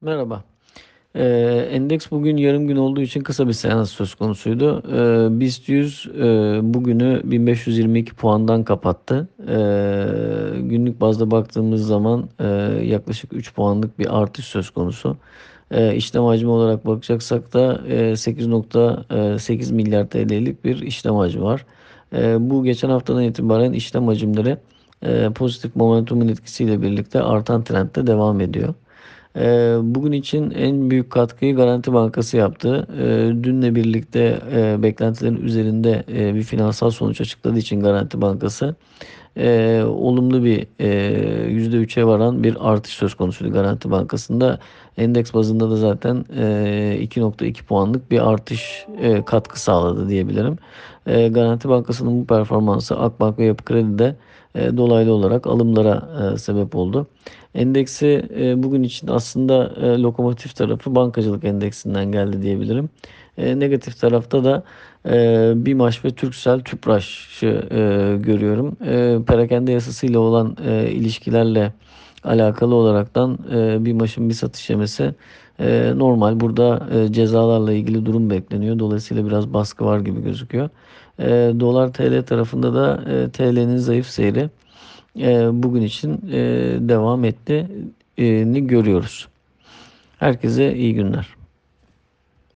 Merhaba. Ee, endeks bugün yarım gün olduğu için kısa bir seans söz konusuydu. Ee, BIST 100 e, bugünü 1522 puandan kapattı. Ee, günlük bazda baktığımız zaman e, yaklaşık 3 puanlık bir artış söz konusu. Ee, işlem hacmi olarak bakacaksak da e, 8.8 milyar TL'lik bir işlem hacmi var. Ee, bu geçen haftadan itibaren işlem hacimleri e, pozitif momentumun etkisiyle birlikte artan trendde devam ediyor. Ee, Bugün için en büyük katkıyı Garanti Bankası yaptı. Ee, Dünle birlikte e, beklentilerin üzerinde e, bir finansal sonuç açıkladığı için Garanti Bankası e, olumlu bir e, %3'e varan bir artış söz konusuydu Garanti Bankası'nda. Endeks bazında da zaten e, 2.2 puanlık bir artış e, katkı sağladı diyebilirim. E, Garanti Bankası'nın bu performansı Akbank ve Yapı Kredi'de e, dolaylı olarak alımlara e, sebep oldu. Endeksi e, bugün için aslında e, lokomotif tarafı bankacılık endeksinden geldi diyebilirim. E, negatif tarafta da e, BİMAŞ ve Türksel Tüpraş'ı e, görüyorum. E, perakende yasasıyla olan e, ilişkilerle alakalı olaraktan e, BİMAŞ'ın bir satış yemesi e, normal. Burada e, cezalarla ilgili durum bekleniyor. Dolayısıyla biraz baskı var gibi gözüküyor. E, Dolar TL tarafında da e, TL'nin zayıf seyri e, bugün için e, devam ettiğini görüyoruz. Herkese iyi günler.